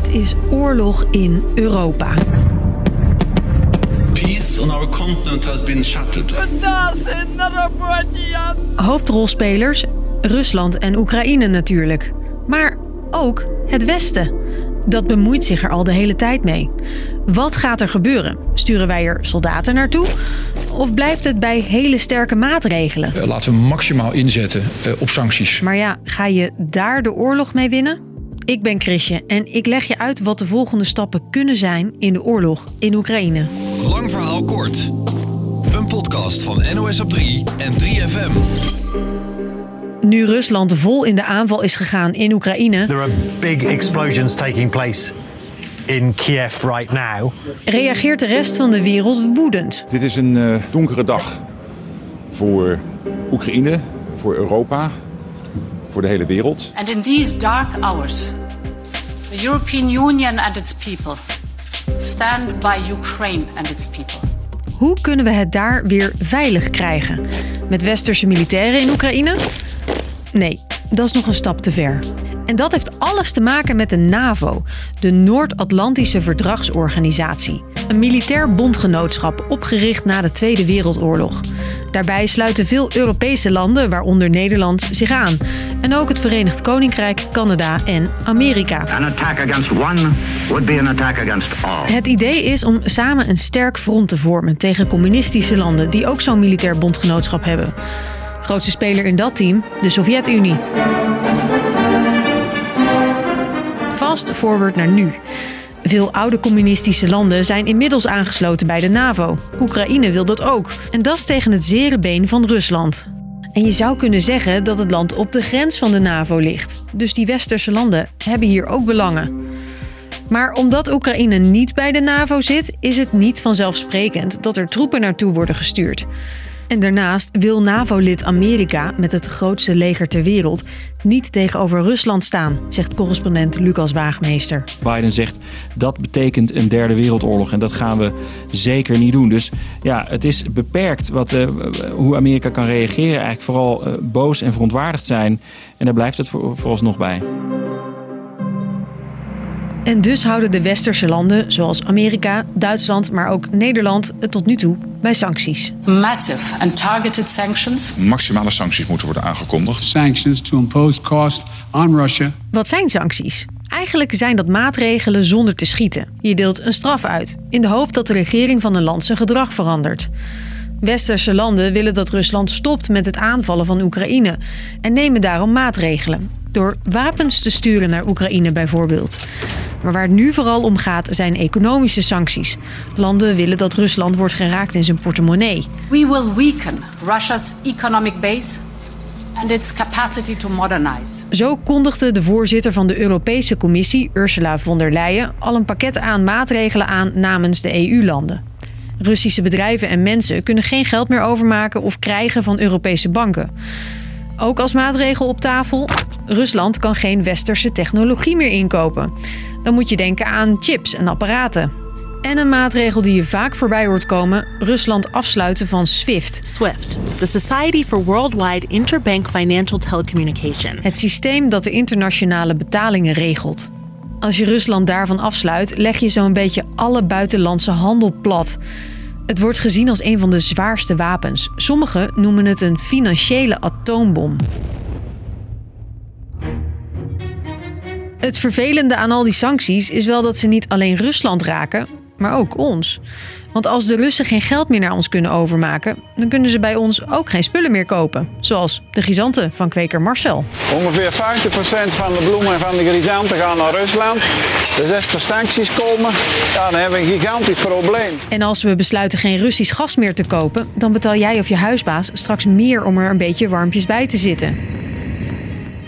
Het is oorlog in Europa. Peace on our continent has been shattered. Hoofdrolspelers Rusland en Oekraïne natuurlijk. Maar ook het Westen. Dat bemoeit zich er al de hele tijd mee. Wat gaat er gebeuren? Sturen wij er soldaten naartoe? Of blijft het bij hele sterke maatregelen? Uh, laten we maximaal inzetten uh, op sancties. Maar ja, ga je daar de oorlog mee winnen? Ik ben Chrisje en ik leg je uit wat de volgende stappen kunnen zijn in de oorlog in Oekraïne. Lang verhaal kort. Een podcast van NOS op 3 en 3FM. Nu Rusland vol in de aanval is gegaan in Oekraïne. There are big explosions taking place in Kiev right now. Reageert de rest van de wereld woedend. Dit is een uh, donkere dag voor Oekraïne, voor Europa, voor de hele wereld. And in these dark hours, the European Union and its people stand by Ukraine and its people. Hoe kunnen we het daar weer veilig krijgen? Met westerse militairen in Oekraïne? Nee, dat is nog een stap te ver. En dat heeft alles te maken met de NAVO, de Noord-Atlantische Verdragsorganisatie. Een militair bondgenootschap opgericht na de Tweede Wereldoorlog. Daarbij sluiten veel Europese landen, waaronder Nederland, zich aan. En ook het Verenigd Koninkrijk, Canada en Amerika. Het idee is om samen een sterk front te vormen tegen communistische landen die ook zo'n militair bondgenootschap hebben. Grootste speler in dat team, de Sovjet-Unie. Fast forward naar nu. Veel oude communistische landen zijn inmiddels aangesloten bij de NAVO. Oekraïne wil dat ook. En dat is tegen het zere been van Rusland. En je zou kunnen zeggen dat het land op de grens van de NAVO ligt. Dus die westerse landen hebben hier ook belangen. Maar omdat Oekraïne niet bij de NAVO zit, is het niet vanzelfsprekend dat er troepen naartoe worden gestuurd. En daarnaast wil NAVO-lid Amerika, met het grootste leger ter wereld, niet tegenover Rusland staan, zegt correspondent Lucas Waagmeester. Biden zegt dat betekent een derde wereldoorlog en dat gaan we zeker niet doen. Dus ja, het is beperkt wat, uh, hoe Amerika kan reageren. Eigenlijk vooral uh, boos en verontwaardigd zijn. En daar blijft het voor, vooralsnog bij. En dus houden de westerse landen, zoals Amerika, Duitsland, maar ook Nederland, het tot nu toe bij sancties. Massive and targeted sanctions. Maximale sancties moeten worden aangekondigd. Sanctions to impose cost on Russia. Wat zijn sancties? Eigenlijk zijn dat maatregelen zonder te schieten. Je deelt een straf uit, in de hoop dat de regering van een land zijn gedrag verandert. Westerse landen willen dat Rusland stopt met het aanvallen van Oekraïne en nemen daarom maatregelen. Door wapens te sturen naar Oekraïne bijvoorbeeld. Maar waar het nu vooral om gaat zijn economische sancties. Landen willen dat Rusland wordt geraakt in zijn portemonnee. We will weaken Russia's economic base and its capacity to modernize. Zo kondigde de voorzitter van de Europese Commissie, Ursula von der Leyen, al een pakket aan maatregelen aan namens de EU-landen. Russische bedrijven en mensen kunnen geen geld meer overmaken of krijgen van Europese banken. Ook als maatregel op tafel: Rusland kan geen westerse technologie meer inkopen. Dan moet je denken aan chips en apparaten. En een maatregel die je vaak voorbij hoort komen: Rusland afsluiten van SWIFT. SWIFT, the Society for Worldwide Interbank Financial Telecommunication. Het systeem dat de internationale betalingen regelt. Als je Rusland daarvan afsluit, leg je zo'n beetje alle buitenlandse handel plat. Het wordt gezien als een van de zwaarste wapens. Sommigen noemen het een financiële atoombom. Het vervelende aan al die sancties is wel dat ze niet alleen Rusland raken, maar ook ons. Want als de Russen geen geld meer naar ons kunnen overmaken, dan kunnen ze bij ons ook geen spullen meer kopen. Zoals de grisanten van kweker Marcel. Ongeveer 50% van de bloemen van de grisanten gaan naar Rusland. Dus als er sancties komen, ja, dan hebben we een gigantisch probleem. En als we besluiten geen Russisch gas meer te kopen, dan betaal jij of je huisbaas straks meer om er een beetje warmpjes bij te zitten.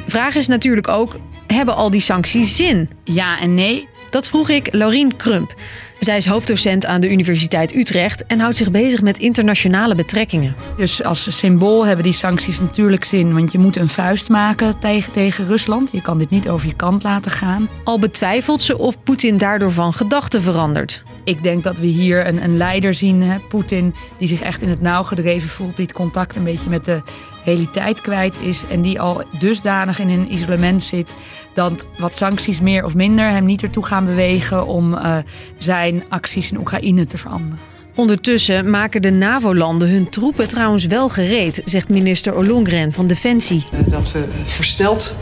Vraag is natuurlijk ook: hebben al die sancties zin? Ja en nee. Dat vroeg ik Laurien Krump. Zij is hoofddocent aan de Universiteit Utrecht en houdt zich bezig met internationale betrekkingen. Dus als symbool hebben die sancties natuurlijk zin, want je moet een vuist maken tegen, tegen Rusland. Je kan dit niet over je kant laten gaan. Al betwijfelt ze of Poetin daardoor van gedachten verandert. Ik denk dat we hier een, een leider zien, Poetin, die zich echt in het nauw gedreven voelt, die het contact een beetje met de realiteit kwijt is en die al dusdanig in een isolement zit dat wat sancties meer of minder hem niet ertoe gaan bewegen om uh, zijn acties in Oekraïne te veranderen. Ondertussen maken de NAVO-landen hun troepen trouwens wel gereed, zegt minister Ollongren van Defensie. Dat we versneld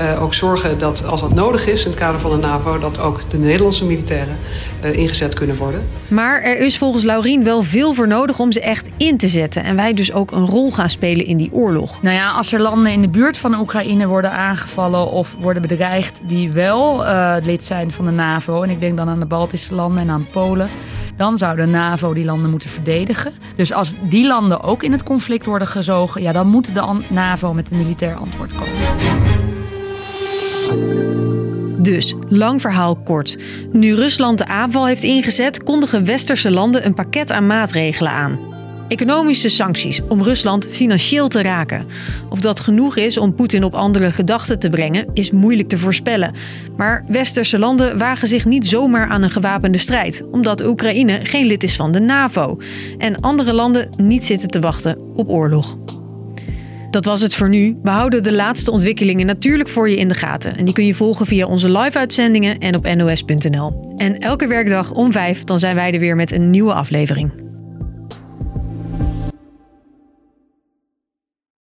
uh, ook zorgen dat als dat nodig is in het kader van de NAVO, dat ook de Nederlandse militairen uh, ingezet kunnen worden. Maar er is volgens Laurien wel veel voor nodig om ze echt in te zetten. En wij dus ook een rol gaan spelen in die oorlog. Nou ja, als er landen in de buurt van Oekraïne worden aangevallen of worden bedreigd die wel uh, lid zijn van de NAVO, en ik denk dan aan de Baltische landen en aan Polen dan zou de NAVO die landen moeten verdedigen. Dus als die landen ook in het conflict worden gezogen, ja, dan moet de NAVO met een militair antwoord komen. Dus, lang verhaal kort. Nu Rusland de aanval heeft ingezet, kondigen westerse landen een pakket aan maatregelen aan. Economische sancties om Rusland financieel te raken. Of dat genoeg is om Poetin op andere gedachten te brengen, is moeilijk te voorspellen. Maar westerse landen wagen zich niet zomaar aan een gewapende strijd, omdat Oekraïne geen lid is van de NAVO en andere landen niet zitten te wachten op oorlog. Dat was het voor nu. We houden de laatste ontwikkelingen natuurlijk voor je in de gaten. En die kun je volgen via onze live-uitzendingen en op nos.nl. En elke werkdag om vijf dan zijn wij er weer met een nieuwe aflevering.